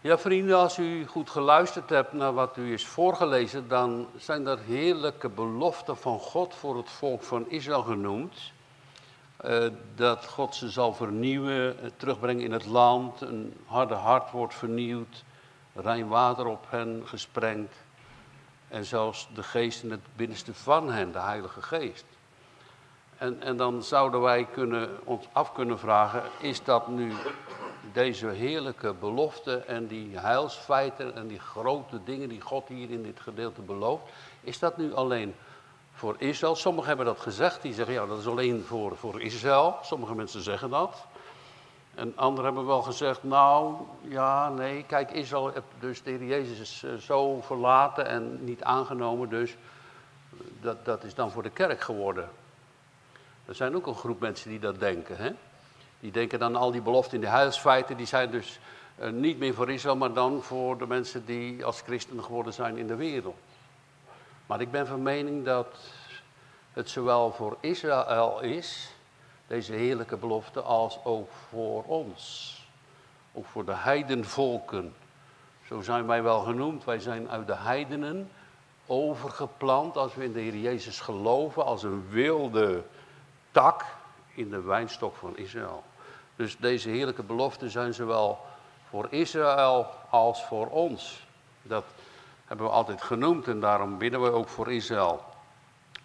Ja, vrienden, als u goed geluisterd hebt naar wat u is voorgelezen, dan zijn er heerlijke beloften van God voor het volk van Israël genoemd. Eh, dat God ze zal vernieuwen, eh, terugbrengen in het land, een harde hart wordt vernieuwd, rein water op hen gesprengd en zelfs de geest in het binnenste van hen, de Heilige Geest. En, en dan zouden wij kunnen, ons af kunnen vragen, is dat nu deze heerlijke belofte en die heilsfeiten en die grote dingen die God hier in dit gedeelte belooft, is dat nu alleen voor Israël? Sommigen hebben dat gezegd, die zeggen ja dat is alleen voor, voor Israël. Sommige mensen zeggen dat. En anderen hebben wel gezegd, nou ja, nee, kijk, Israël, dus de Heer Jezus is eh, zo verlaten en niet aangenomen, dus dat, dat is dan voor de kerk geworden. Er zijn ook een groep mensen die dat denken. Hè? Die denken dan al die beloften in de huisfeiten, die zijn dus uh, niet meer voor Israël, maar dan voor de mensen die als christen geworden zijn in de wereld. Maar ik ben van mening dat het zowel voor Israël is, deze heerlijke belofte, als ook voor ons. Ook voor de heidenvolken. Zo zijn wij wel genoemd. Wij zijn uit de heidenen overgeplant als we in de Heer Jezus geloven, als een wilde tak in de wijnstok van Israël. Dus deze heerlijke beloften zijn zowel voor Israël als voor ons. Dat hebben we altijd genoemd en daarom bidden we ook voor Israël.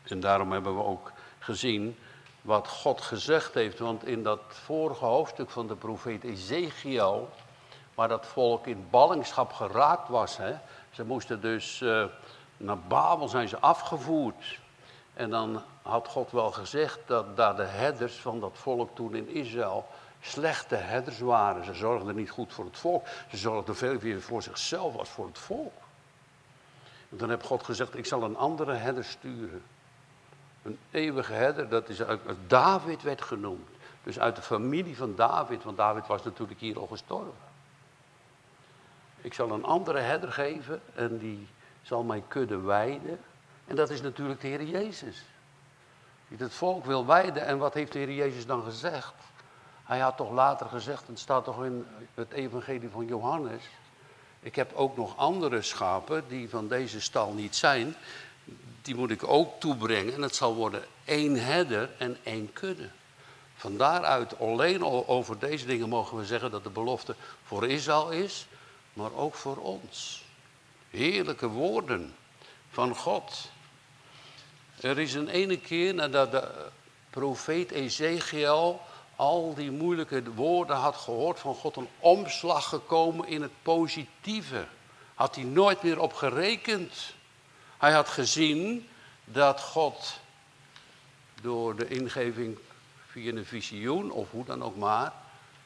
En daarom hebben we ook gezien wat God gezegd heeft. Want in dat vorige hoofdstuk van de profeet Ezekiel, waar dat volk in ballingschap geraakt was, hè, ze moesten dus uh, naar Babel zijn ze afgevoerd. En dan had God wel gezegd dat daar de herders van dat volk toen in Israël slechte herders waren. Ze zorgden niet goed voor het volk. Ze zorgden veel meer voor zichzelf als voor het volk. En dan heeft God gezegd, ik zal een andere herder sturen. Een eeuwige herder, dat is uit David werd genoemd. Dus uit de familie van David, want David was natuurlijk hier al gestorven. Ik zal een andere herder geven en die zal mij kudde wijden. En dat is natuurlijk de Heer Jezus. Die het volk wil wijden. En wat heeft de Heer Jezus dan gezegd? Hij had toch later gezegd, en het staat toch in het evangelie van Johannes. Ik heb ook nog andere schapen die van deze stal niet zijn. Die moet ik ook toebrengen. En het zal worden één herder en één kudde. Van daaruit alleen over deze dingen mogen we zeggen dat de belofte voor Israël is, maar ook voor ons. Heerlijke woorden van God. Er is een ene keer nadat de profeet Ezekiel al die moeilijke woorden had gehoord van God, een omslag gekomen in het positieve. Had hij nooit meer op gerekend. Hij had gezien dat God door de ingeving via een visioen, of hoe dan ook maar,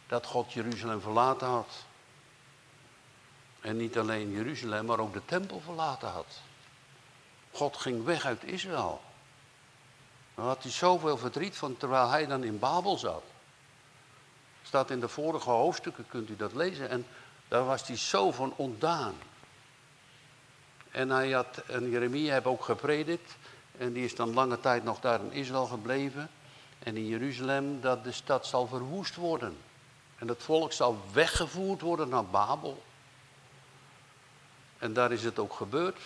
dat God Jeruzalem verlaten had. En niet alleen Jeruzalem, maar ook de tempel verlaten had. God ging weg uit Israël. Daar had hij zoveel verdriet van terwijl hij dan in Babel zat. Staat in de vorige hoofdstukken, kunt u dat lezen. En daar was hij zo van ontdaan. En, hij had, en Jeremia heeft ook gepredikt. En die is dan lange tijd nog daar in Israël gebleven. En in Jeruzalem dat de stad zal verwoest worden. En het volk zal weggevoerd worden naar Babel. En daar is het ook gebeurd.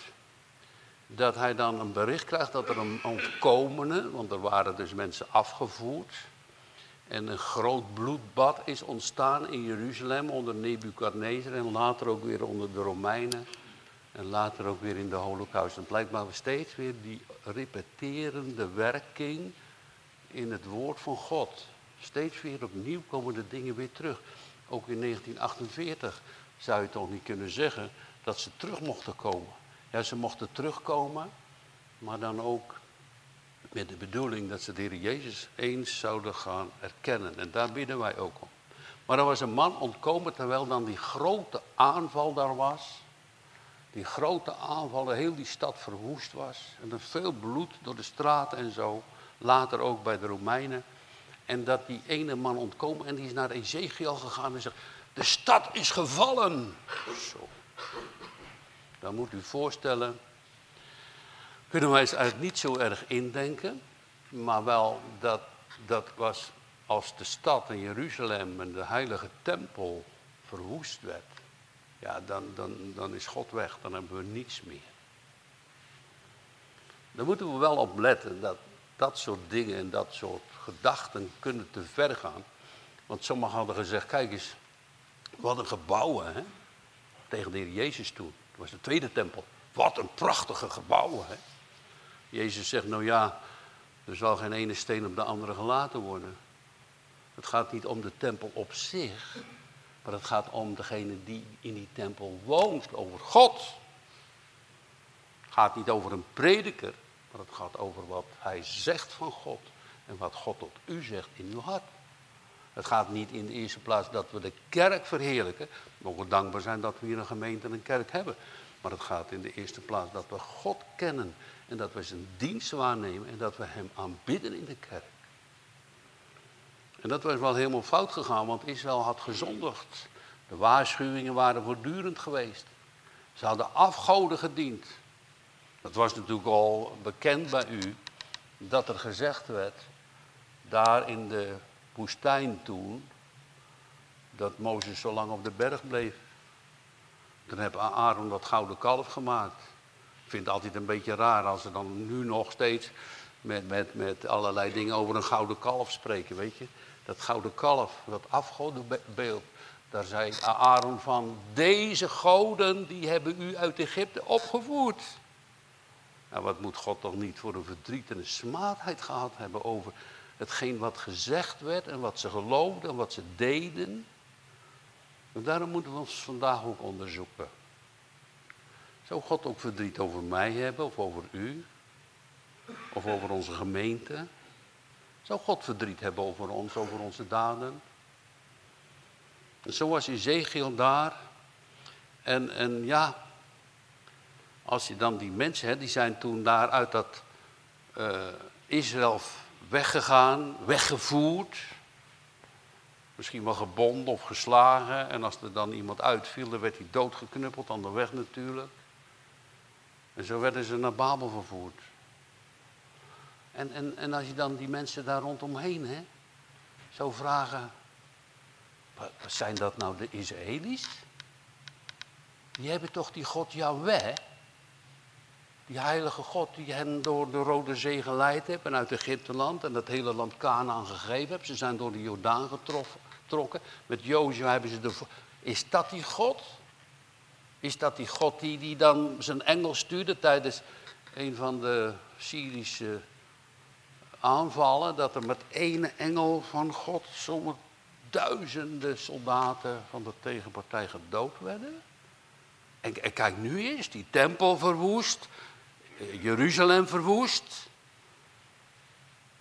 Dat hij dan een bericht krijgt dat er een ontkomene, want er waren dus mensen afgevoerd. En een groot bloedbad is ontstaan in Jeruzalem onder Nebukadnezar en later ook weer onder de Romeinen. En later ook weer in de Holocaust. En blijkbaar steeds weer die repeterende werking in het woord van God. Steeds weer opnieuw komen de dingen weer terug. Ook in 1948 zou je toch niet kunnen zeggen dat ze terug mochten komen. Ja, ze mochten terugkomen, maar dan ook met de bedoeling dat ze de Heer Jezus eens zouden gaan erkennen. En daar bidden wij ook om. Maar er was een man ontkomen terwijl dan die grote aanval daar was. Die grote aanval, heel die stad verwoest was. En er veel bloed door de straten en zo. Later ook bij de Romeinen. En dat die ene man ontkomen en die is naar Ezekiel gegaan en zegt, de stad is gevallen. Zo. Dan moet u voorstellen, kunnen wij eens eigenlijk niet zo erg indenken, maar wel dat dat was als de stad in Jeruzalem en de heilige tempel verwoest werd. ja, dan, dan, dan is God weg, dan hebben we niets meer. Daar moeten we wel op letten dat dat soort dingen en dat soort gedachten kunnen te ver gaan. Want sommigen hadden gezegd, kijk eens, wat een gebouwen, hè? Tegen de Heer Jezus toe. Was de tweede tempel. Wat een prachtige gebouwen, hè? Jezus zegt, nou ja, er zal geen ene steen op de andere gelaten worden. Het gaat niet om de tempel op zich, maar het gaat om degene die in die tempel woont, over God. Het gaat niet over een prediker, maar het gaat over wat hij zegt van God en wat God tot u zegt in uw hart. Het gaat niet in de eerste plaats dat we de kerk verheerlijken. We mogen dankbaar zijn dat we hier een gemeente en een kerk hebben. Maar het gaat in de eerste plaats dat we God kennen en dat we zijn dienst waarnemen en dat we hem aanbidden in de kerk. En dat was wel helemaal fout gegaan, want Israël had gezondigd. De waarschuwingen waren voortdurend geweest. Ze hadden afgoden gediend. Dat was natuurlijk al bekend bij u, dat er gezegd werd, daar in de woestijn toen, dat Mozes zo lang op de berg bleef. Toen heb Aaron dat gouden kalf gemaakt. Ik vind het altijd een beetje raar als ze dan nu nog steeds met, met, met allerlei dingen over een gouden kalf spreken, weet je. Dat gouden kalf, dat afgodenbeeld, daar zei Aaron van, deze goden die hebben u uit Egypte opgevoerd. Nou, wat moet God toch niet voor een verdriet en een smaadheid gehad hebben over hetgeen wat gezegd werd en wat ze geloofden en wat ze deden. En daarom moeten we ons vandaag ook onderzoeken. Zou God ook verdriet over mij hebben of over u? Of over onze gemeente? Zou God verdriet hebben over ons, over onze daden? En zo was Ezekiel daar. En, en ja, als je dan die mensen, hè, die zijn toen daar uit dat uh, Israël weggegaan, weggevoerd. Misschien wel gebonden of geslagen. En als er dan iemand uitviel, dan werd hij doodgeknuppeld aan de weg natuurlijk. En zo werden ze naar Babel vervoerd. En, en, en als je dan die mensen daar rondomheen hè, zou vragen, zijn dat nou de Israëli's? Die hebben toch die God Yahweh? Die heilige God die hen door de Rode Zee geleid heeft en uit Egypteland en dat hele land Canaan gegeven heeft. Ze zijn door de Jordaan getrokken. Met Jozua hebben ze de... Is dat die God? Is dat die God die, die dan zijn engel stuurde tijdens een van de Syrische aanvallen? Dat er met één engel van God zomaar duizenden soldaten van de tegenpartij gedood werden? En, kijk, nu is die tempel verwoest. Jeruzalem verwoest.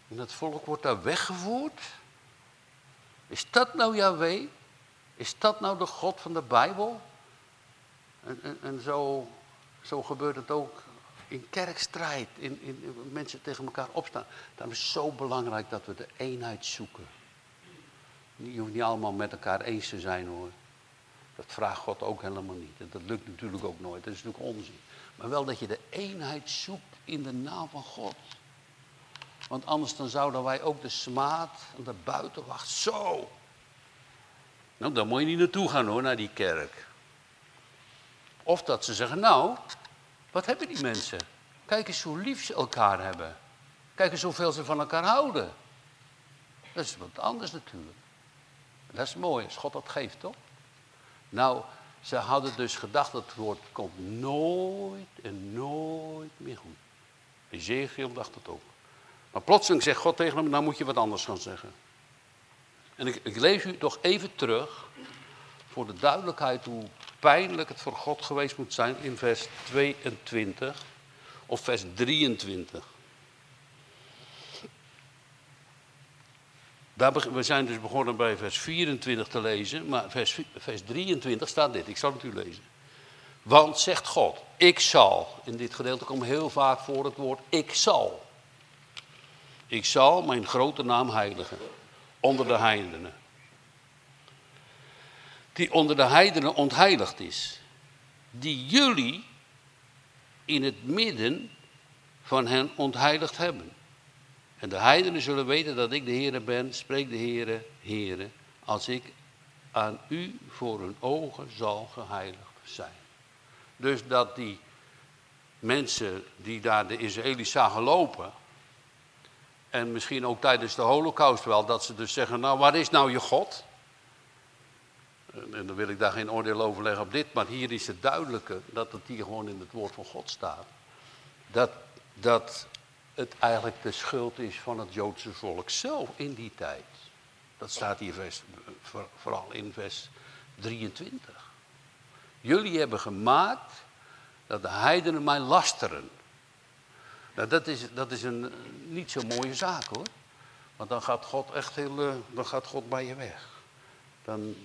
En het volk wordt daar weggevoerd. Is dat nou Yahweh? Is dat nou de God van de Bijbel? En, en, en zo, zo gebeurt het ook in kerkstrijd, in, in, mensen tegen elkaar opstaan. Daarom is het zo belangrijk dat we de eenheid zoeken. Je hoeft niet allemaal met elkaar eens te zijn hoor. Dat vraagt God ook helemaal niet. En dat lukt natuurlijk ook nooit. Dat is natuurlijk onzin. Maar wel dat je de eenheid zoekt in de naam van God. Want anders dan zouden wij ook de smaad en de buitenwacht zo. Nou, daar moet je niet naartoe gaan hoor, naar die kerk. Of dat ze zeggen, nou, wat hebben die mensen? Kijk eens hoe lief ze elkaar hebben. Kijk eens hoeveel ze van elkaar houden. Dat is wat anders natuurlijk. Dat is mooi als God dat geeft, toch? Nou, ze hadden dus gedacht dat woord komt nooit en nooit meer goed. Ezekiel dacht het ook. Maar plotseling zegt God tegen hem, nou moet je wat anders gaan zeggen. En ik, ik lees u toch even terug voor de duidelijkheid hoe pijnlijk het voor God geweest moet zijn in vers 22 of vers 23. We zijn dus begonnen bij vers 24 te lezen, maar vers, vers 23 staat dit. Ik zal het u lezen. Want, zegt God, ik zal, in dit gedeelte komt heel vaak voor het woord ik zal. Ik zal mijn grote naam heiligen onder de heidenen. Die onder de heidenen ontheiligd is. Die jullie in het midden van hen ontheiligd hebben. En de heidenen zullen weten dat ik de Heere ben, spreekt de Heere, Heere, als ik aan u voor hun ogen zal geheiligd zijn. Dus dat die mensen die daar de Israëli's zagen lopen, en misschien ook tijdens de holocaust wel, dat ze dus zeggen, nou waar is nou je God? En dan wil ik daar geen oordeel over leggen op dit, maar hier is het duidelijke dat het hier gewoon in het woord van God staat. Dat, dat het eigenlijk de schuld is van het Joodse volk zelf in die tijd. Dat staat hier vers, vooral in vers 23. Jullie hebben gemaakt dat de heidenen mij lasteren. Nou, dat is, dat is een niet zo mooie zaak hoor. Want dan gaat God echt heel, eh, dan gaat God bij je weg. Dan,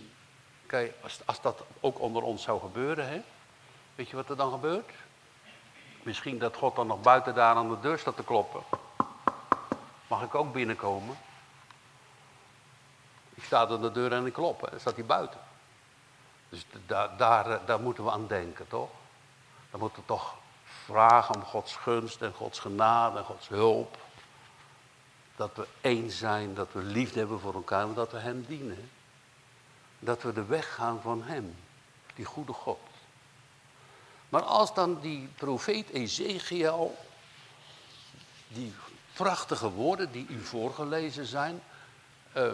kijk, als, als dat ook onder ons zou gebeuren, hè, weet je wat er dan gebeurt? Misschien dat God dan nog buiten daar aan de deur staat te kloppen. Mag ik ook binnenkomen? Ik sta aan de deur en ik klop, hè. dan staat hij buiten. Dus daar, daar, daar moeten we aan denken, toch? Dan moeten we toch vragen om Gods gunst en Gods genade en Gods hulp. Dat we één zijn, dat we liefde hebben voor elkaar en dat we Hem dienen. Dat we de weg gaan van Hem, die goede God. Maar als dan die profeet Ezekiel, die prachtige woorden die u voorgelezen zijn, uh,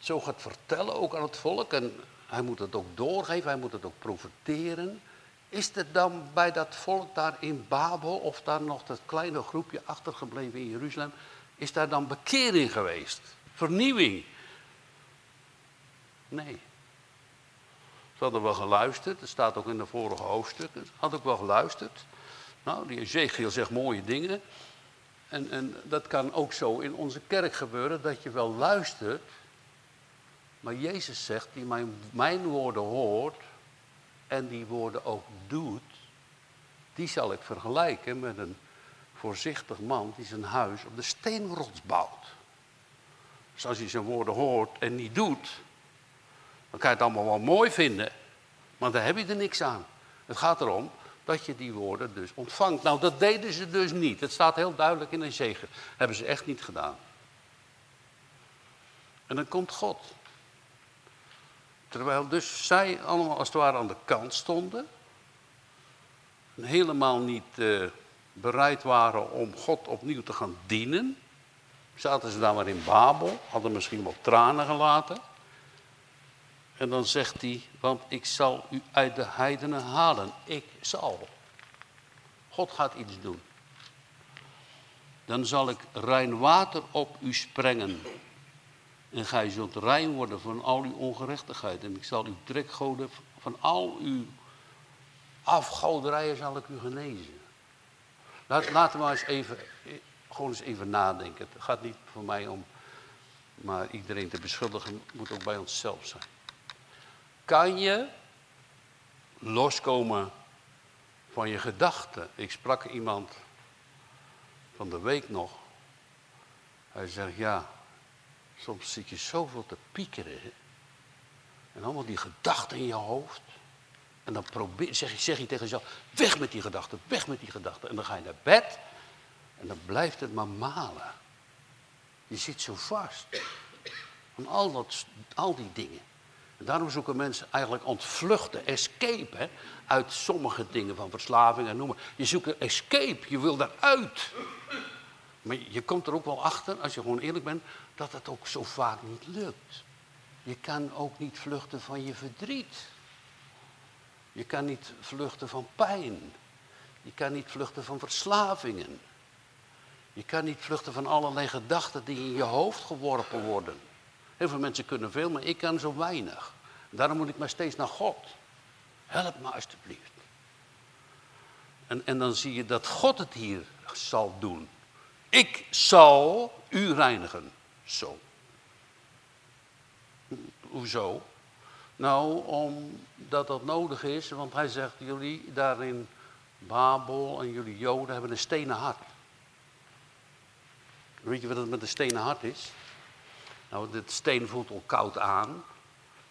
zo gaat vertellen ook aan het volk. En hij moet het ook doorgeven, hij moet het ook profiteren. Is er dan bij dat volk daar in Babel, of daar nog dat kleine groepje achtergebleven in Jeruzalem, is daar dan bekering geweest? Vernieuwing? Nee. Ze hadden wel geluisterd, het staat ook in de vorige hoofdstukken. Ze hadden ook wel geluisterd. Nou, die Ezekiel zegt mooie dingen. En, en dat kan ook zo in onze kerk gebeuren, dat je wel luistert. Maar Jezus zegt, die mijn, mijn woorden hoort en die woorden ook doet, die zal ik vergelijken met een voorzichtig man die zijn huis op de steenrots bouwt. Dus als hij zijn woorden hoort en niet doet, dan kan je het allemaal wel mooi vinden, maar daar heb je er niks aan. Het gaat erom dat je die woorden dus ontvangt. Nou, dat deden ze dus niet. Het staat heel duidelijk in een zegen. Hebben ze echt niet gedaan. En dan komt God. Terwijl dus zij allemaal als het ware aan de kant stonden. En helemaal niet uh, bereid waren om God opnieuw te gaan dienen. Zaten ze daar maar in Babel, hadden misschien wel tranen gelaten. En dan zegt hij, want ik zal u uit de heidenen halen. Ik zal. God gaat iets doen. Dan zal ik rein water op u sprengen. En gij zult rein worden van al uw ongerechtigheid. En ik zal u trekgoden van al uw afgoderijen zal ik u genezen. Laat, laten we eens even, gewoon eens even nadenken. Het gaat niet voor mij om, maar iedereen te beschuldigen moet ook bij onszelf zijn. Kan je loskomen van je gedachten? Ik sprak iemand van de week nog. Hij zegt, ja, soms zit je zoveel te piekeren. En allemaal die gedachten in je hoofd. En dan probeer, zeg, zeg je tegen jezelf, weg met die gedachten, weg met die gedachten. En dan ga je naar bed en dan blijft het maar malen. Je zit zo vast. Van al, dat, al die dingen. En daarom zoeken mensen eigenlijk ontvluchten, escape uit sommige dingen van verslaving en noemen. Je zoekt een escape, je wil daaruit. Maar je komt er ook wel achter, als je gewoon eerlijk bent, dat het ook zo vaak niet lukt. Je kan ook niet vluchten van je verdriet. Je kan niet vluchten van pijn. Je kan niet vluchten van verslavingen. Je kan niet vluchten van allerlei gedachten die in je hoofd geworpen worden. Heel veel mensen kunnen veel, maar ik kan zo weinig. Daarom moet ik maar steeds naar God. Help me alstublieft. En, en dan zie je dat God het hier zal doen. Ik zal u reinigen. Zo. Hoezo? Nou, omdat dat nodig is, want hij zegt, jullie daar in Babel en jullie Joden hebben een stenen hart. Weet je wat het met een stenen hart is? Nou, dit steen voelt al koud aan.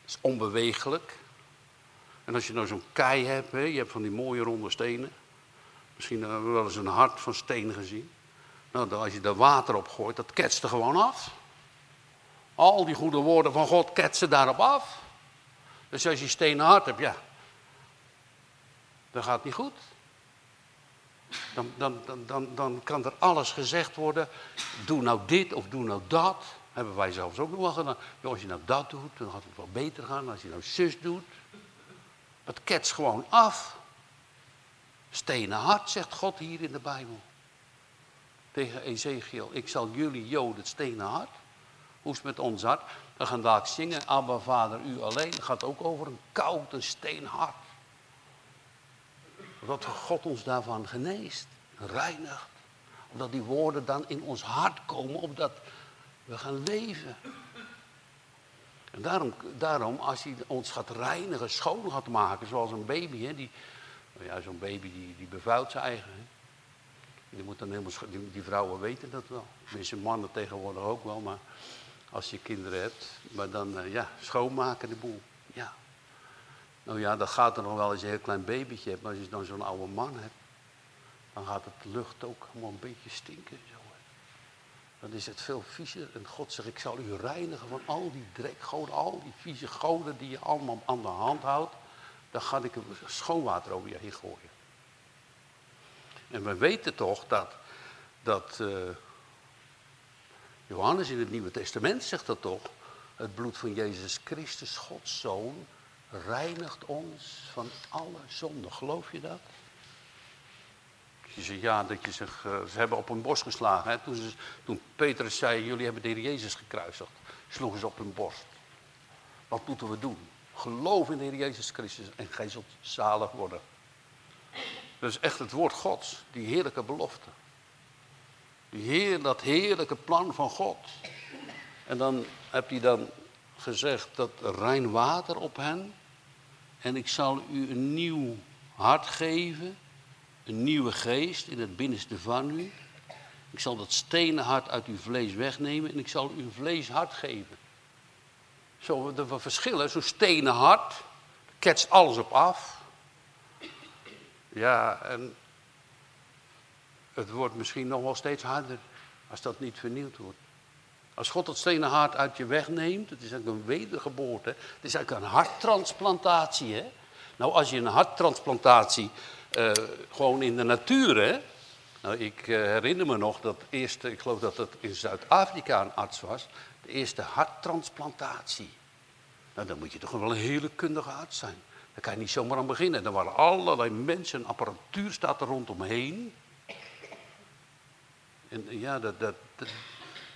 is onbewegelijk. En als je nou zo'n kei hebt, hè, je hebt van die mooie ronde stenen. Misschien hebben we wel eens een hart van steen gezien. Nou, als je er water op gooit, dat ketst er gewoon af. Al die goede woorden van God ketsen daarop af. Dus als je stenen hart hebt, ja, dan gaat het niet goed. Dan, dan, dan, dan, dan kan er alles gezegd worden. Doe nou dit of doe nou dat. Hebben wij zelfs ook nog wel gedaan. Ja, als je nou dat doet, dan gaat het wel beter gaan. Als je nou zus doet. Het ketst gewoon af. Stenen hart, zegt God hier in de Bijbel. Tegen Ezekiel. Ik zal jullie Joden het stenen hart. Hoe is het met ons hart? Dan gaan daar zingen. Abba, vader, u alleen. Dat gaat ook over een koud, een steenhart. Dat God ons daarvan geneest, reinigt. Omdat die woorden dan in ons hart komen, opdat we gaan leven. En daarom, daarom als hij ons gaat reinigen, schoon gaat maken, zoals een baby, hè, die, nou ja, zo'n baby die, die bevuilt zijn eigen. Die, moet dan helemaal, die, vrouwen weten dat wel. Tenminste, mannen tegenwoordig ook wel, maar als je kinderen hebt. Maar dan, uh, ja, schoonmaken de boel. Ja. Nou ja, dat gaat er nog wel als je een heel klein babytje hebt. Maar als je dan zo'n oude man hebt, dan gaat het lucht ook helemaal een beetje stinken. Zo. Dan is het veel viezer. En God zegt, ik zal u reinigen van al die drekgoden, al die vieze goden die je allemaal aan de hand houdt. Dan ga ik er schoonwater over je heen gooien. En we weten toch dat, dat uh, Johannes in het Nieuwe Testament zegt dat toch. Het bloed van Jezus Christus, Gods Zoon, reinigt ons van alle zonde. Geloof je dat? Je zegt ja, dat je zich, uh, ze hebben op hun borst geslagen. Hè? Toen, ze, toen Petrus zei, jullie hebben de Heer Jezus gekruisigd, sloegen ze op hun borst. Wat moeten we doen? Geloof in de Heer Jezus Christus en gij zult zalig worden. Dat is echt het woord Gods, die heerlijke belofte. Die heer, dat heerlijke plan van God. En dan heb hij dan gezegd dat rein water op hen. En ik zal u een nieuw hart geven. Een nieuwe geest in het binnenste van u. Ik zal dat stenen hart uit uw vlees wegnemen en ik zal u een vlees hart geven. Zo, de verschillen, zo'n stenen hart, ketst alles op af. Ja, en het wordt misschien nog wel steeds harder als dat niet vernieuwd wordt. Als God het stenen hart uit je wegneemt, het is eigenlijk een wedergeboorte. Het is eigenlijk een harttransplantatie. Hè? Nou, als je een harttransplantatie uh, gewoon in de natuur, hè? Nou, ik uh, herinner me nog dat eerste, ik geloof dat het in Zuid-Afrika een arts was, de eerste harttransplantatie. Nou, dan moet je toch wel een hele kundige arts zijn. Daar kan je niet zomaar aan beginnen. Er waren allerlei mensen, apparatuur staat er rondomheen. En ja, dat, dat, dat,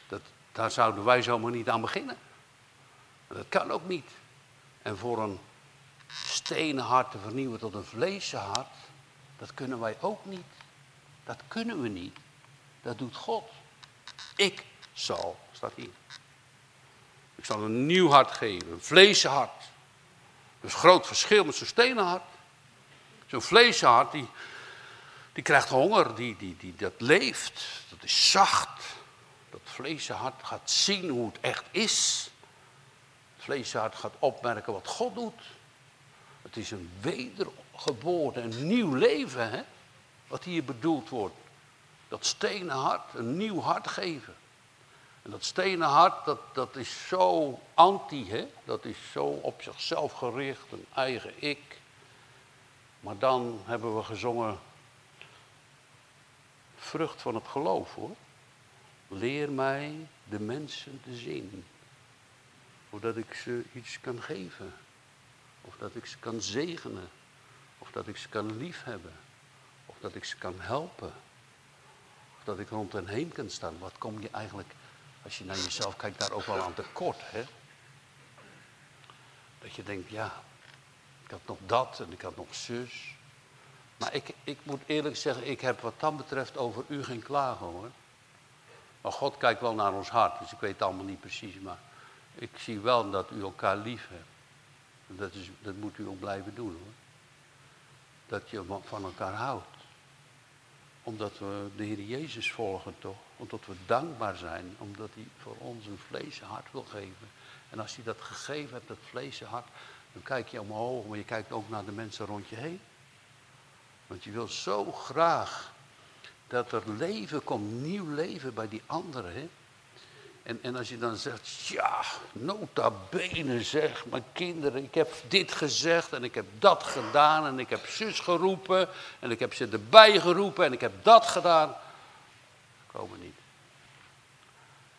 dat, daar zouden wij zomaar niet aan beginnen. Dat kan ook niet. En voor een stenen hart te vernieuwen tot een vleesen hart, dat kunnen wij ook niet. Dat kunnen we niet. Dat doet God. Ik zal, staat hier. Ik zal een nieuw hart geven, een vleesen hart. Dus groot verschil met zo'n stenen hart. Zo'n vleesen hart, die, die krijgt honger, die, die, die, dat leeft, dat is zacht. Dat vleesen hart gaat zien hoe het echt is. Het vleesen hart gaat opmerken wat God doet. Het is een wedergeboorte, een nieuw leven, hè? wat hier bedoeld wordt. Dat stenen hart, een nieuw hart geven. En dat stenen hart, dat, dat is zo anti, hè? dat is zo op zichzelf gericht, een eigen ik. Maar dan hebben we gezongen, vrucht van het geloof hoor. Leer mij de mensen te zien. Zodat ik ze iets kan geven. Of dat ik ze kan zegenen. Dat ik ze kan liefhebben. Of dat ik ze kan helpen. Of dat ik rond hen heen kan staan. Wat kom je eigenlijk, als je naar jezelf kijkt, daar ook wel aan tekort. Hè? Dat je denkt, ja, ik had nog dat en ik had nog zus. Maar ik, ik moet eerlijk zeggen, ik heb wat dat betreft over u geen klagen hoor. Maar God kijkt wel naar ons hart, dus ik weet het allemaal niet precies. Maar ik zie wel dat u elkaar lief hebt. Dat, is, dat moet u ook blijven doen hoor. Dat je van elkaar houdt. Omdat we de Heer Jezus volgen toch. Omdat we dankbaar zijn. Omdat hij voor ons een vlees hart wil geven. En als hij dat gegeven hebt, dat vlees hart. Dan kijk je omhoog, maar je kijkt ook naar de mensen rond je heen. Want je wil zo graag dat er leven komt, nieuw leven bij die anderen. En, en als je dan zegt, ja, nota bene zeg, mijn kinderen, ik heb dit gezegd en ik heb dat gedaan en ik heb zus geroepen en ik heb ze erbij geroepen en ik heb dat gedaan. Komen niet.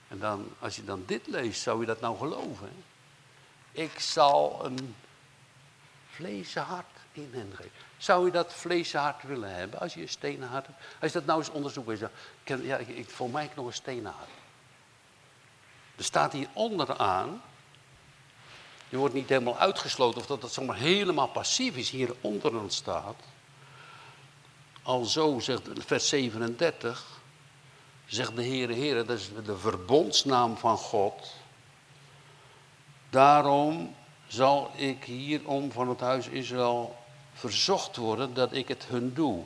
En dan, als je dan dit leest, zou je dat nou geloven? Ik zal een vlezen hart in hen geven. Zou je dat vlezen hart willen hebben als je een stenen hart hebt? Als je dat nou eens onderzoekt, ja, ik, voor mij nog een stenen hart. Er staat hier onderaan, je wordt niet helemaal uitgesloten of dat het zomaar helemaal passief is, hier onderaan staat. Al zo, zegt vers 37, zegt de Heere, Heere, dat is de verbondsnaam van God. Daarom zal ik hierom van het huis Israël verzocht worden dat ik het hun doe.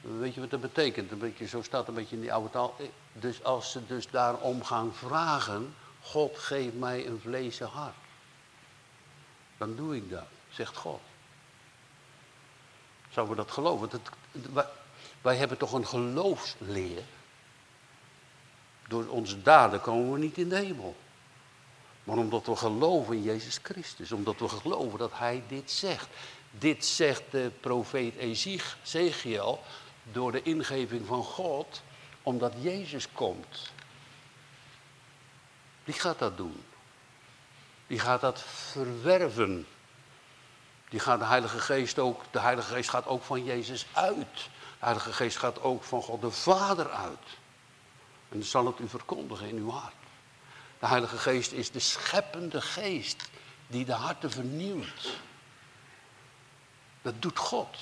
Weet je wat dat betekent? Een beetje, zo staat een beetje in die oude taal. Dus als ze dus daarom gaan vragen, God geef mij een vlezen hart. Dan doe ik dat, zegt God. Zouden we dat geloven? Dat, wij, wij hebben toch een geloofsleer. Door onze daden komen we niet in de hemel. Maar omdat we geloven in Jezus Christus. Omdat we geloven dat Hij dit zegt. Dit zegt de profeet Ezekiel door de ingeving van God, omdat Jezus komt. Die gaat dat doen. Die gaat dat verwerven. Die gaat de Heilige Geest ook, de Heilige Geest gaat ook van Jezus uit. De Heilige Geest gaat ook van God de Vader uit. En zal het u verkondigen in uw hart. De Heilige Geest is de scheppende geest die de harten vernieuwt. Dat doet God.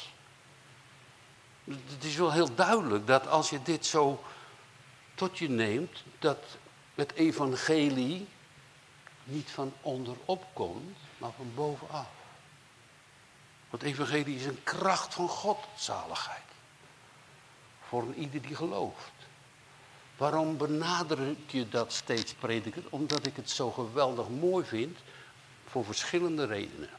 Het is wel heel duidelijk dat als je dit zo tot je neemt, dat het evangelie niet van onderop komt, maar van bovenaf. Want evangelie is een kracht van God, zaligheid. Voor ieder die gelooft. Waarom benadruk je dat steeds, prediker? Omdat ik het zo geweldig mooi vind, voor verschillende redenen.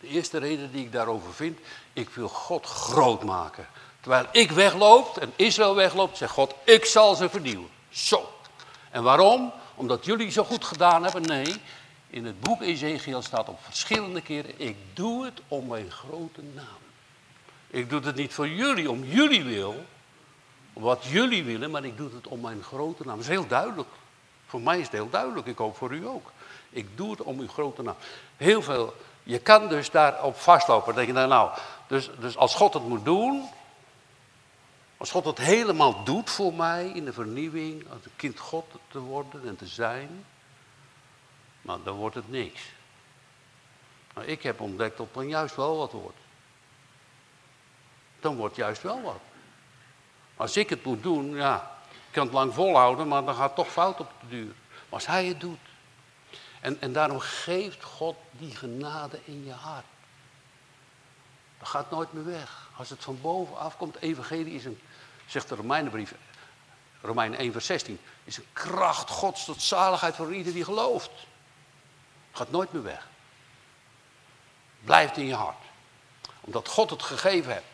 De eerste reden die ik daarover vind, ik wil God groot maken. Terwijl ik wegloop en Israël wegloopt, zegt God, ik zal ze vernieuwen. Zo. En waarom? Omdat jullie zo goed gedaan hebben? Nee, in het boek Ezekiel staat op verschillende keren, ik doe het om mijn grote naam. Ik doe het niet voor jullie, om jullie wil, wat jullie willen, maar ik doe het om mijn grote naam. Dat is heel duidelijk. Voor mij is het heel duidelijk, ik hoop voor u ook. Ik doe het om uw grote naam. Heel veel je kan dus daarop vastlopen. Dan denk je, nou, dus, dus als God het moet doen, als God het helemaal doet voor mij in de vernieuwing, als een kind God te worden en te zijn, nou, dan wordt het niks. Maar ik heb ontdekt dat dan juist wel wat wordt. Dan wordt juist wel wat. Als ik het moet doen, ja, ik kan het lang volhouden, maar dan gaat het toch fout op de duur. Maar als hij het doet, en, en daarom geeft God die genade in je hart. Dat gaat nooit meer weg. Als het van bovenaf komt, evangelie is een, zegt de Romeinenbrief, Romeinen 1 vers 16, is een kracht Gods tot zaligheid voor ieder die gelooft. Gaat nooit meer weg. Blijft in je hart. Omdat God het gegeven heeft.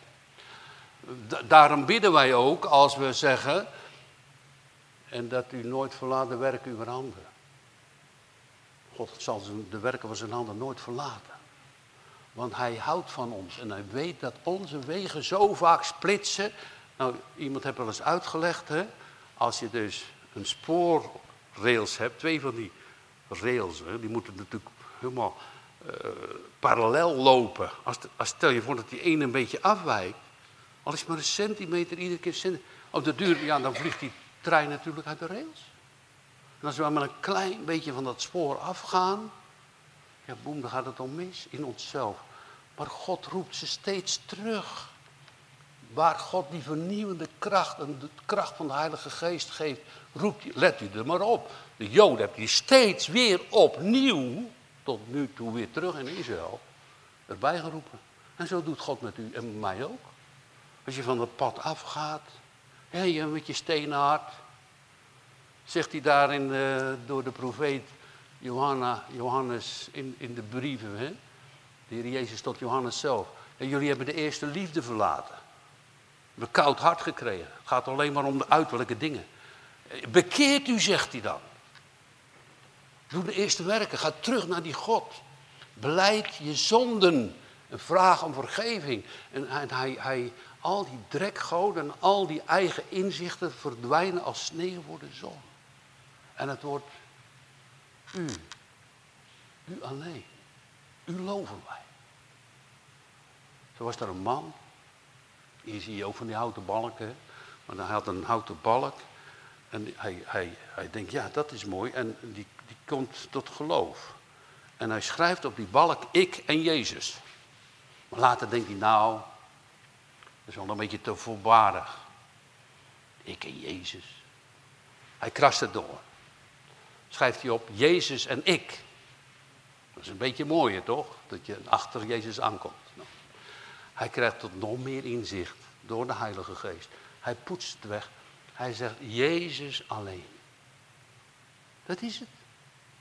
daarom bidden wij ook als we zeggen, en dat u nooit verlaat de werken uw handen. God zal de werken van zijn handen nooit verlaten. Want hij houdt van ons en hij weet dat onze wegen zo vaak splitsen. Nou, iemand heeft wel eens uitgelegd, hè? als je dus een spoorrails hebt, twee van die rails, hè, die moeten natuurlijk helemaal uh, parallel lopen. Als, als, stel je voor dat die ene een beetje afwijkt, al is maar een centimeter iedere keer, de duur, ja, dan vliegt die trein natuurlijk uit de rails. Als we maar een klein beetje van dat spoor afgaan, ja boem, dan gaat het om mis in onszelf. Maar God roept ze steeds terug. Waar God die vernieuwende kracht en de kracht van de Heilige Geest geeft, roept, let u er maar op. De Joden hebben die steeds weer opnieuw, tot nu toe weer terug in Israël, erbij geroepen. En zo doet God met u en met mij ook. Als je van het pad afgaat, je met je stenen hart, zegt hij daar in door de profeet Johanna, Johannes in, in de brieven. Hè? De heer Jezus tot Johannes zelf. En jullie hebben de eerste liefde verlaten. We hebben koud hart gekregen. Het gaat alleen maar om de uiterlijke dingen. Bekeert u, zegt hij dan. Doe de eerste werken. Ga terug naar die God. Beleid je zonden. En vraag om vergeving. En, hij, hij, al die drekgoden en al die eigen inzichten verdwijnen als sneeuw voor de zon. En het wordt u. U alleen. U loven wij. Zo was er een man. Hier zie je ook van die houten balken. Maar hij had een houten balk. En hij, hij, hij denkt, ja, dat is mooi. En die, die komt tot geloof. En hij schrijft op die balk, ik en Jezus. Maar later denkt hij, nou, dat is wel een beetje te voorbarig. Ik en Jezus. Hij krast het door. Schrijft hij op, Jezus en ik. Dat is een beetje mooier, toch? Dat je achter Jezus aankomt. Nou, hij krijgt tot nog meer inzicht door de Heilige Geest. Hij poetst het weg. Hij zegt, Jezus alleen. Dat is het.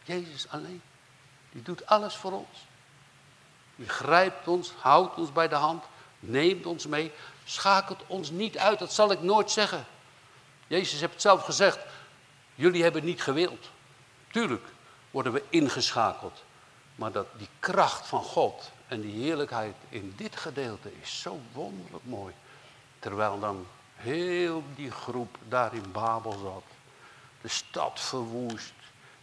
Jezus alleen. Die doet alles voor ons. Die grijpt ons, houdt ons bij de hand, neemt ons mee, schakelt ons niet uit. Dat zal ik nooit zeggen. Jezus heeft het zelf gezegd. Jullie hebben niet gewild. Tuurlijk worden we ingeschakeld. Maar dat die kracht van God en die heerlijkheid in dit gedeelte is zo wonderlijk mooi. Terwijl dan heel die groep daar in Babel zat. De stad verwoest.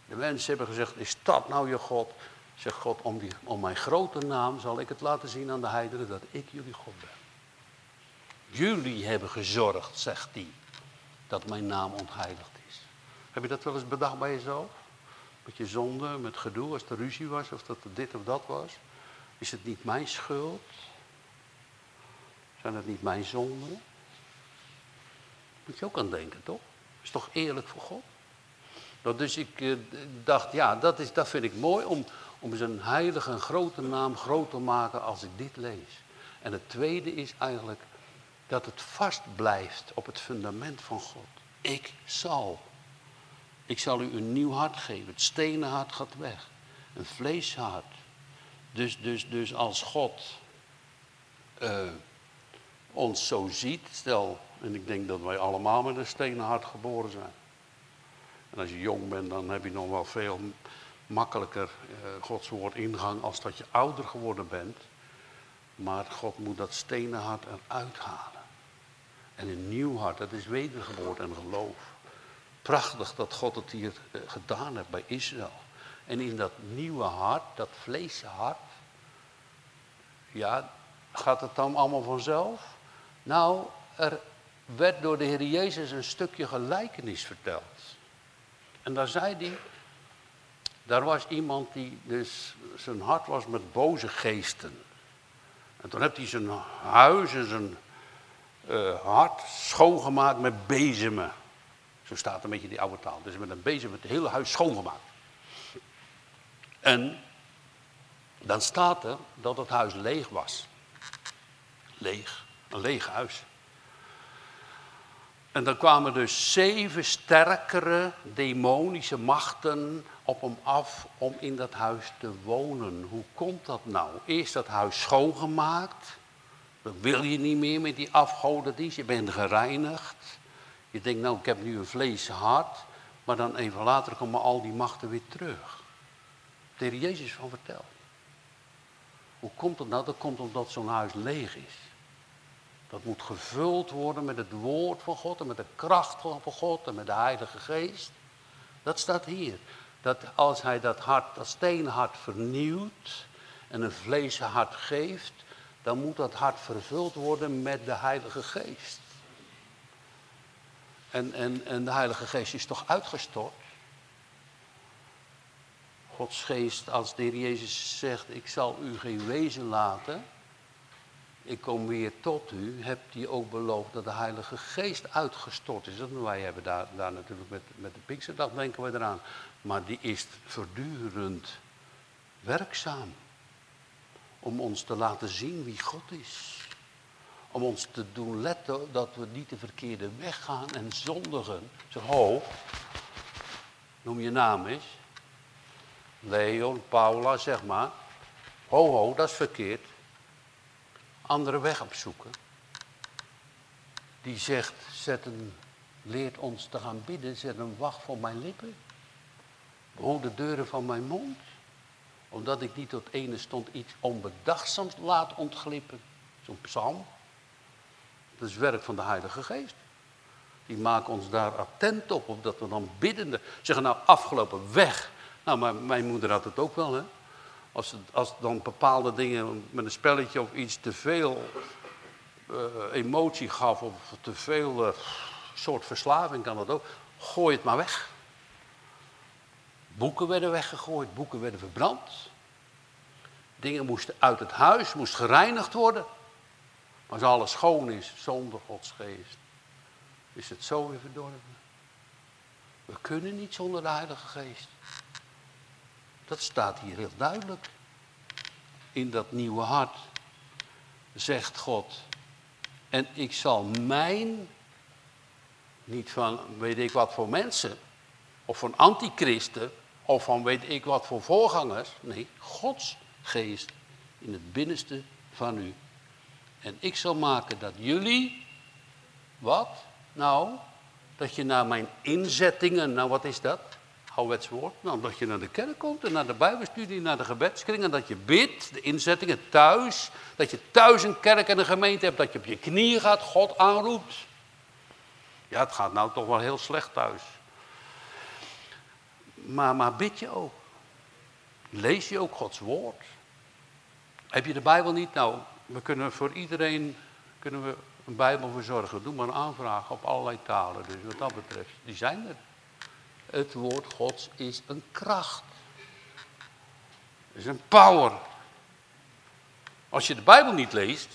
De mensen hebben gezegd, is dat nou je God? Zegt God, om, die, om mijn grote naam zal ik het laten zien aan de heidenen dat ik jullie God ben. Jullie hebben gezorgd, zegt hij, dat mijn naam ontheiligd is. Heb je dat wel eens bedacht bij jezelf? Met je zonde, met gedoe, als er ruzie was of dat dit of dat was. Is het niet mijn schuld? Zijn het niet mijn zonden? Moet je ook aan denken, toch? Is toch eerlijk voor God? Dus ik eh, dacht, ja, dat, is, dat vind ik mooi om, om zijn heilige en grote naam groot te maken als ik dit lees. En het tweede is eigenlijk dat het vast blijft op het fundament van God. Ik zal. Ik zal u een nieuw hart geven. Het stenen hart gaat weg. Een vleeshart. Dus, dus, dus als God uh, ons zo ziet, stel, en ik denk dat wij allemaal met een stenen hart geboren zijn. En als je jong bent, dan heb je nog wel veel makkelijker uh, Gods woord ingang als dat je ouder geworden bent. Maar God moet dat stenen hart eruit halen. En een nieuw hart, dat is wedergeboorte en geloof. Prachtig dat God het hier uh, gedaan heeft bij Israël. En in dat nieuwe hart, dat vleeshart, ja, gaat het dan allemaal vanzelf? Nou, er werd door de Heer Jezus een stukje gelijkenis verteld. En daar zei hij, daar was iemand die dus zijn hart was met boze geesten. En toen heeft hij zijn huis en zijn uh, hart schoongemaakt met bezemen. Zo staat een beetje die oude taal. Dus met een bezem het hele huis schoongemaakt. En dan staat er dat het huis leeg was. Leeg, een leeg huis. En dan kwamen dus zeven sterkere demonische machten op hem af om in dat huis te wonen. Hoe komt dat nou? Eerst dat huis schoongemaakt. Dan wil je niet meer met die afgodendienst. Je bent gereinigd. Je denkt, nou, ik heb nu een vlees hart. Maar dan even later komen al die machten weer terug. De heer Jezus van vertelt. Hoe komt het nou? Dat komt omdat zo'n huis leeg is. Dat moet gevuld worden met het woord van God en met de kracht van God en met de Heilige Geest. Dat staat hier. Dat als hij dat hart, dat steenhart vernieuwt en een vleeshart geeft, dan moet dat hart vervuld worden met de Heilige Geest. En, en, en de Heilige Geest is toch uitgestort? Gods geest, als de Heer Jezus zegt, ik zal u geen wezen laten, ik kom weer tot u, hebt hij ook beloofd dat de Heilige Geest uitgestort is. wij hebben daar, daar natuurlijk met, met de Pinksterdag denken we eraan. Maar die is voortdurend werkzaam. Om ons te laten zien wie God is. Om ons te doen letten dat we niet de verkeerde weg gaan en zondigen. Zeg, ho, noem je naam eens. Leon, Paula, zeg maar. Ho, ho, dat is verkeerd andere weg opzoeken. Die zegt, zet een leert ons te gaan bidden. Zet een wacht voor mijn lippen. Behoor de deuren van mijn mond. Omdat ik niet tot ene stond iets onbedachtzaams laat ontglippen. Zo'n psalm. Dat is werk van de Heilige Geest. Die maken ons daar attent op, of dat we dan biddende zeggen, nou afgelopen, weg. Nou, maar mijn moeder had het ook wel, hè. Als, als dan bepaalde dingen met een spelletje of iets te veel uh, emotie gaf of te veel uh, soort verslaving kan dat ook, gooi het maar weg. Boeken werden weggegooid, boeken werden verbrand. Dingen moesten uit het huis, moest gereinigd worden. Als alles schoon is, zonder Gods geest, is het zo weer verdorven. We kunnen niet zonder de Heilige Geest. Dat staat hier heel duidelijk. In dat nieuwe hart zegt God. En ik zal mijn, niet van weet ik wat voor mensen, of van antichristen, of van weet ik wat voor voorgangers. Nee, Gods geest in het binnenste van u. En ik zal maken dat jullie, wat? Nou, dat je naar mijn inzettingen, nou wat is dat? Ouderwets woord. Nou, dat je naar de kerk komt en naar de bijbelstudie, naar de gebedskring. En dat je bidt, de inzettingen thuis. Dat je thuis een kerk en een gemeente hebt. Dat je op je knieën gaat, God aanroept. Ja, het gaat nou toch wel heel slecht thuis. Maar, maar bid je ook. Lees je ook Gods woord. Heb je de Bijbel niet? Nou, we kunnen voor iedereen kunnen we een Bijbel verzorgen. Doe maar een aanvraag op allerlei talen. Dus wat dat betreft, die zijn er. Het woord Gods is een kracht. Is een power. Als je de Bijbel niet leest,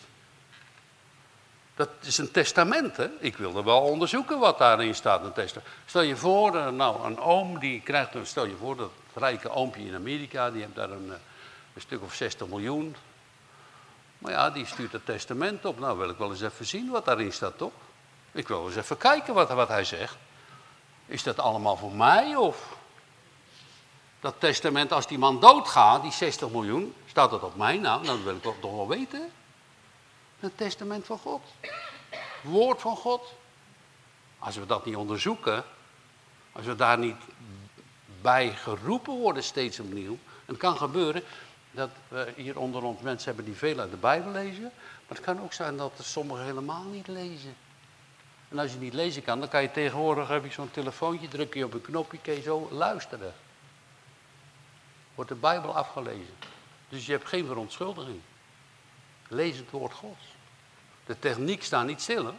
dat is een testament. Hè? Ik wilde wel onderzoeken wat daarin staat. Een testament. Stel je voor, eh, nou, een oom die krijgt, stel je voor dat rijke oompje in Amerika, die heeft daar een, eh, een stuk of 60 miljoen. Maar ja, die stuurt het testament op. Nou, wil ik wel eens even zien wat daarin staat, toch? Ik wil eens even kijken wat, wat hij zegt. Is dat allemaal voor mij of? Dat testament, als die man doodgaat, die 60 miljoen, staat dat op mij? Nou, dan wil ik toch wel weten. Het testament van God. Woord van God. Als we dat niet onderzoeken, als we daar niet bij geroepen worden steeds opnieuw, het kan gebeuren dat we hier onder ons mensen hebben die veel uit de Bijbel lezen, maar het kan ook zijn dat sommigen helemaal niet lezen. En als je niet lezen kan, dan kan je tegenwoordig, heb je zo'n telefoontje, druk je op een knopje, kun je zo luisteren. Wordt de Bijbel afgelezen. Dus je hebt geen verontschuldiging. Lees het woord Gods. De techniek staat niet stil. Hè?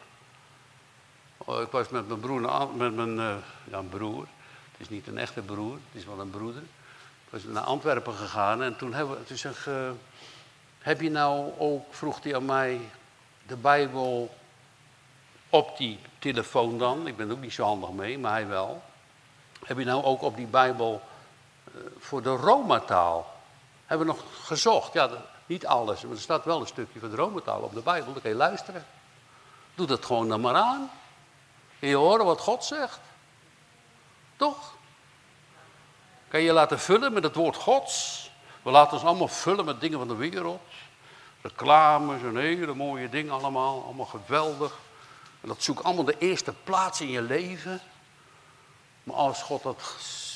Oh, ik was met mijn broer, met mijn uh, ja, broer. Het is niet een echte broer, het is wel een broeder. Was naar Antwerpen gegaan en toen hebben toen zeg, uh, heb je nou ook, vroeg hij aan mij, de Bijbel op die telefoon dan? Ik ben er ook niet zo handig mee, maar hij wel. Heb je nou ook op die Bijbel uh, voor de Roma-taal? Hebben we nog gezocht? Ja, niet alles, maar er staat wel een stukje van de Romentaal op de Bijbel, dan kun je luisteren. Doe dat gewoon dan maar aan. En je horen wat God zegt. Toch? Kan je laten vullen met het woord Gods? We laten ons allemaal vullen met dingen van de wereld. Reclames en hele mooie dingen allemaal, allemaal geweldig. En dat zoekt allemaal de eerste plaats in je leven. Maar als God dat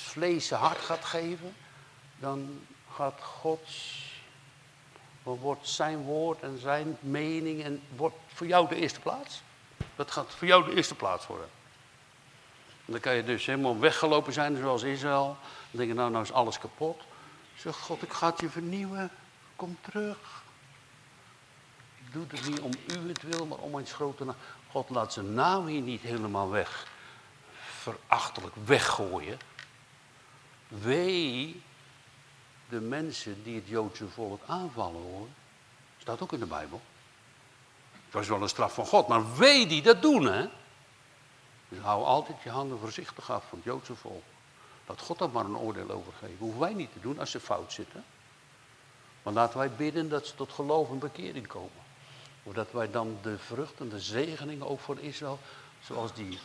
vlees hart gaat geven, dan gaat Gods dan wordt zijn woord en zijn mening en wordt voor jou de eerste plaats. Dat gaat voor jou de eerste plaats worden. En dan kan je dus helemaal weggelopen zijn zoals Israël. Dan denk je, nou, nou is alles kapot. Zeg, God, ik ga het je vernieuwen. Kom terug. Ik doe het niet om u het wil, maar om iets groter naam. God laat zijn naam hier niet helemaal weg. Verachtelijk weggooien. Wee de mensen die het Joodse volk aanvallen hoor. Staat ook in de Bijbel. Het was wel een straf van God, maar wee die dat doen hè. Dus hou altijd je handen voorzichtig af van het Joodse volk. Laat God daar maar een oordeel over geven. Hoeven wij niet te doen als ze fout zitten. Maar laten wij bidden dat ze tot geloof en bekering komen. Zodat wij dan de vruchten, de zegeningen ook voor Israël, zoals die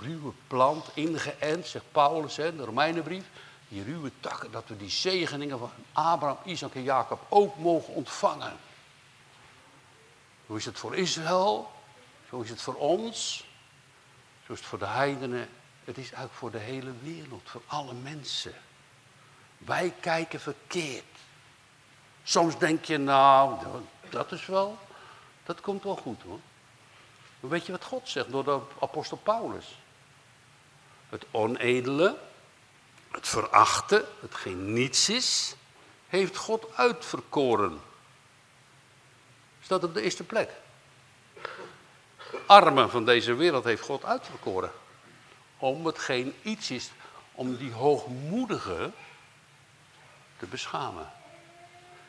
ruwe plant ingeënt, zegt Paulus in de Romeinenbrief, die ruwe takken, dat we die zegeningen van Abraham, Isaac en Jacob ook mogen ontvangen. Zo is het voor Israël, zo is het voor ons, Zoals het voor de heidenen, het is eigenlijk voor de hele wereld, voor alle mensen. Wij kijken verkeerd. Soms denk je, nou, dat is wel, dat komt wel goed hoor. Maar weet je wat God zegt door de apostel Paulus? Het onedele, het verachten, hetgeen niets is, heeft God uitverkoren. Staat op de eerste plek. Armen van deze wereld heeft God uitverkoren. Om hetgeen iets is, om die hoogmoedige te beschamen.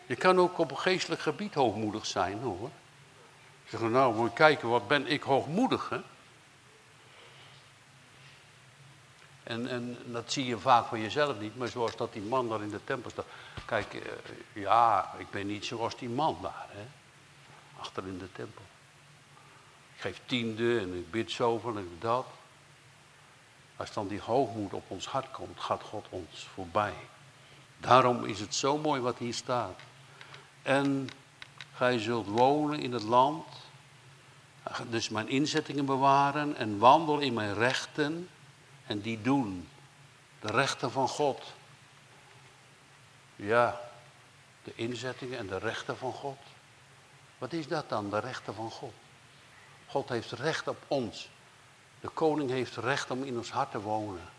Je kan ook op een geestelijk gebied hoogmoedig zijn hoor. Zeggen, nou moet kijken, wat ben ik hoogmoedig hè? En, en dat zie je vaak van jezelf niet, maar zoals dat die man daar in de tempel staat. Kijk, eh, ja, ik ben niet zoals die man daar, hè? achter in de tempel. Ik geef tiende en ik bid zoveel en dat. Als dan die hoogmoed op ons hart komt, gaat God ons voorbij. Daarom is het zo mooi wat hier staat. En gij zult wonen in het land, dus mijn inzettingen bewaren en wandel in mijn rechten en die doen. De rechten van God. Ja, de inzettingen en de rechten van God. Wat is dat dan, de rechten van God? God heeft recht op ons. De koning heeft recht om in ons hart te wonen.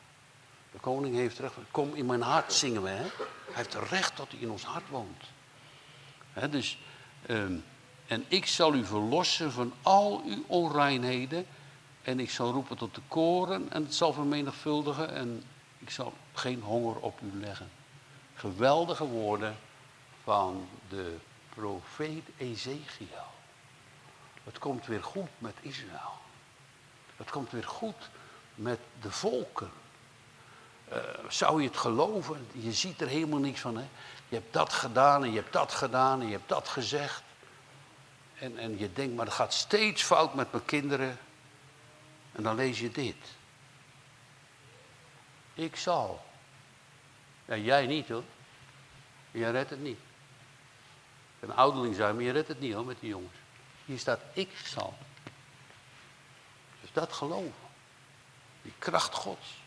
De koning heeft recht, kom in mijn hart zingen we. Hè? Hij heeft recht dat hij in ons hart woont. dus, ehm, en ik zal u verlossen van al uw onreinheden. En ik zal roepen tot de koren en het zal vermenigvuldigen. En ik zal geen honger op u leggen. Geweldige woorden van de profeet Ezekiel. Het komt weer goed met Israël. Het komt weer goed met de volken. Uh, zou je het geloven? Je ziet er helemaal niks van. Hè? Je hebt dat gedaan en je hebt dat gedaan en je hebt dat gezegd. En, en je denkt, maar het gaat steeds fout met mijn kinderen. En dan lees je dit. Ik zal. Ja, jij niet hoor. Jij redt het niet. Een ouderling zijn, maar je redt het niet hoor met die jongens. Hier staat, ik zal. Dus dat geloven. Die kracht gods.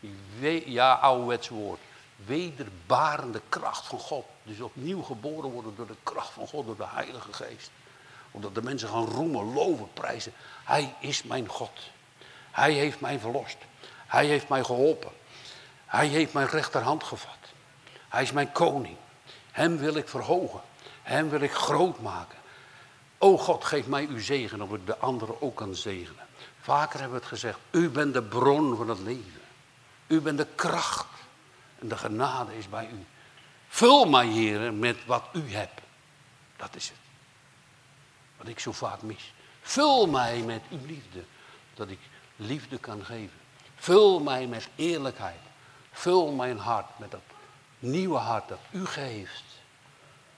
Die, ja, ouderwets woord. Wederbarende kracht van God. Dus opnieuw geboren worden door de kracht van God, door de Heilige Geest. Omdat de mensen gaan roemen, loven, prijzen. Hij is mijn God. Hij heeft mij verlost. Hij heeft mij geholpen. Hij heeft mijn rechterhand gevat. Hij is mijn koning. Hem wil ik verhogen. Hem wil ik groot maken. O God, geef mij uw zegen, of ik de anderen ook kan zegenen. Vaker hebben we het gezegd, u bent de bron van het leven. U bent de kracht. En de genade is bij u. Vul mij, heren, met wat u hebt. Dat is het. Wat ik zo vaak mis. Vul mij met uw liefde. Dat ik liefde kan geven. Vul mij met eerlijkheid. Vul mijn hart met dat nieuwe hart dat u geeft.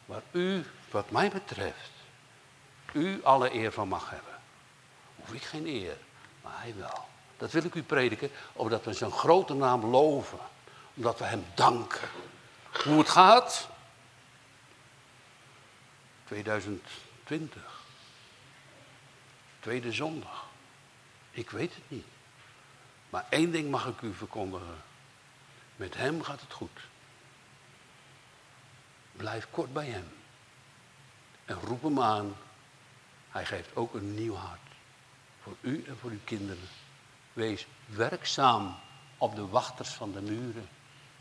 Waar u, wat mij betreft, u alle eer van mag hebben. Hoef ik geen eer, maar hij wel. Dat wil ik u prediken, omdat we zijn grote naam loven. Omdat we hem danken. Hoe het gaat? 2020. Tweede zondag. Ik weet het niet. Maar één ding mag ik u verkondigen. Met hem gaat het goed. Blijf kort bij hem. En roep hem aan. Hij geeft ook een nieuw hart. Voor u en voor uw kinderen. Wees werkzaam op de wachters van de muren.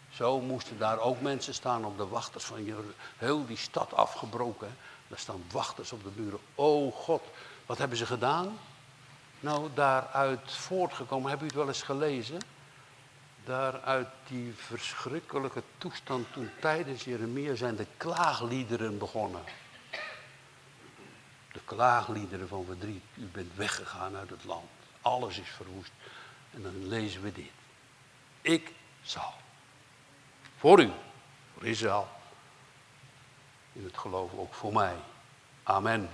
Zo moesten daar ook mensen staan op de wachters van Jeruzalem. Heel die stad afgebroken. Daar staan wachters op de muren. O God, wat hebben ze gedaan? Nou, daaruit voortgekomen, heb u het wel eens gelezen? Daaruit die verschrikkelijke toestand toen tijdens Jeremia zijn de klaagliederen begonnen. De klaagliederen van verdriet. U bent weggegaan uit het land. Alles is verwoest. En dan lezen we dit. Ik zal. Voor u, voor Israël. In het geloof ook voor mij. Amen.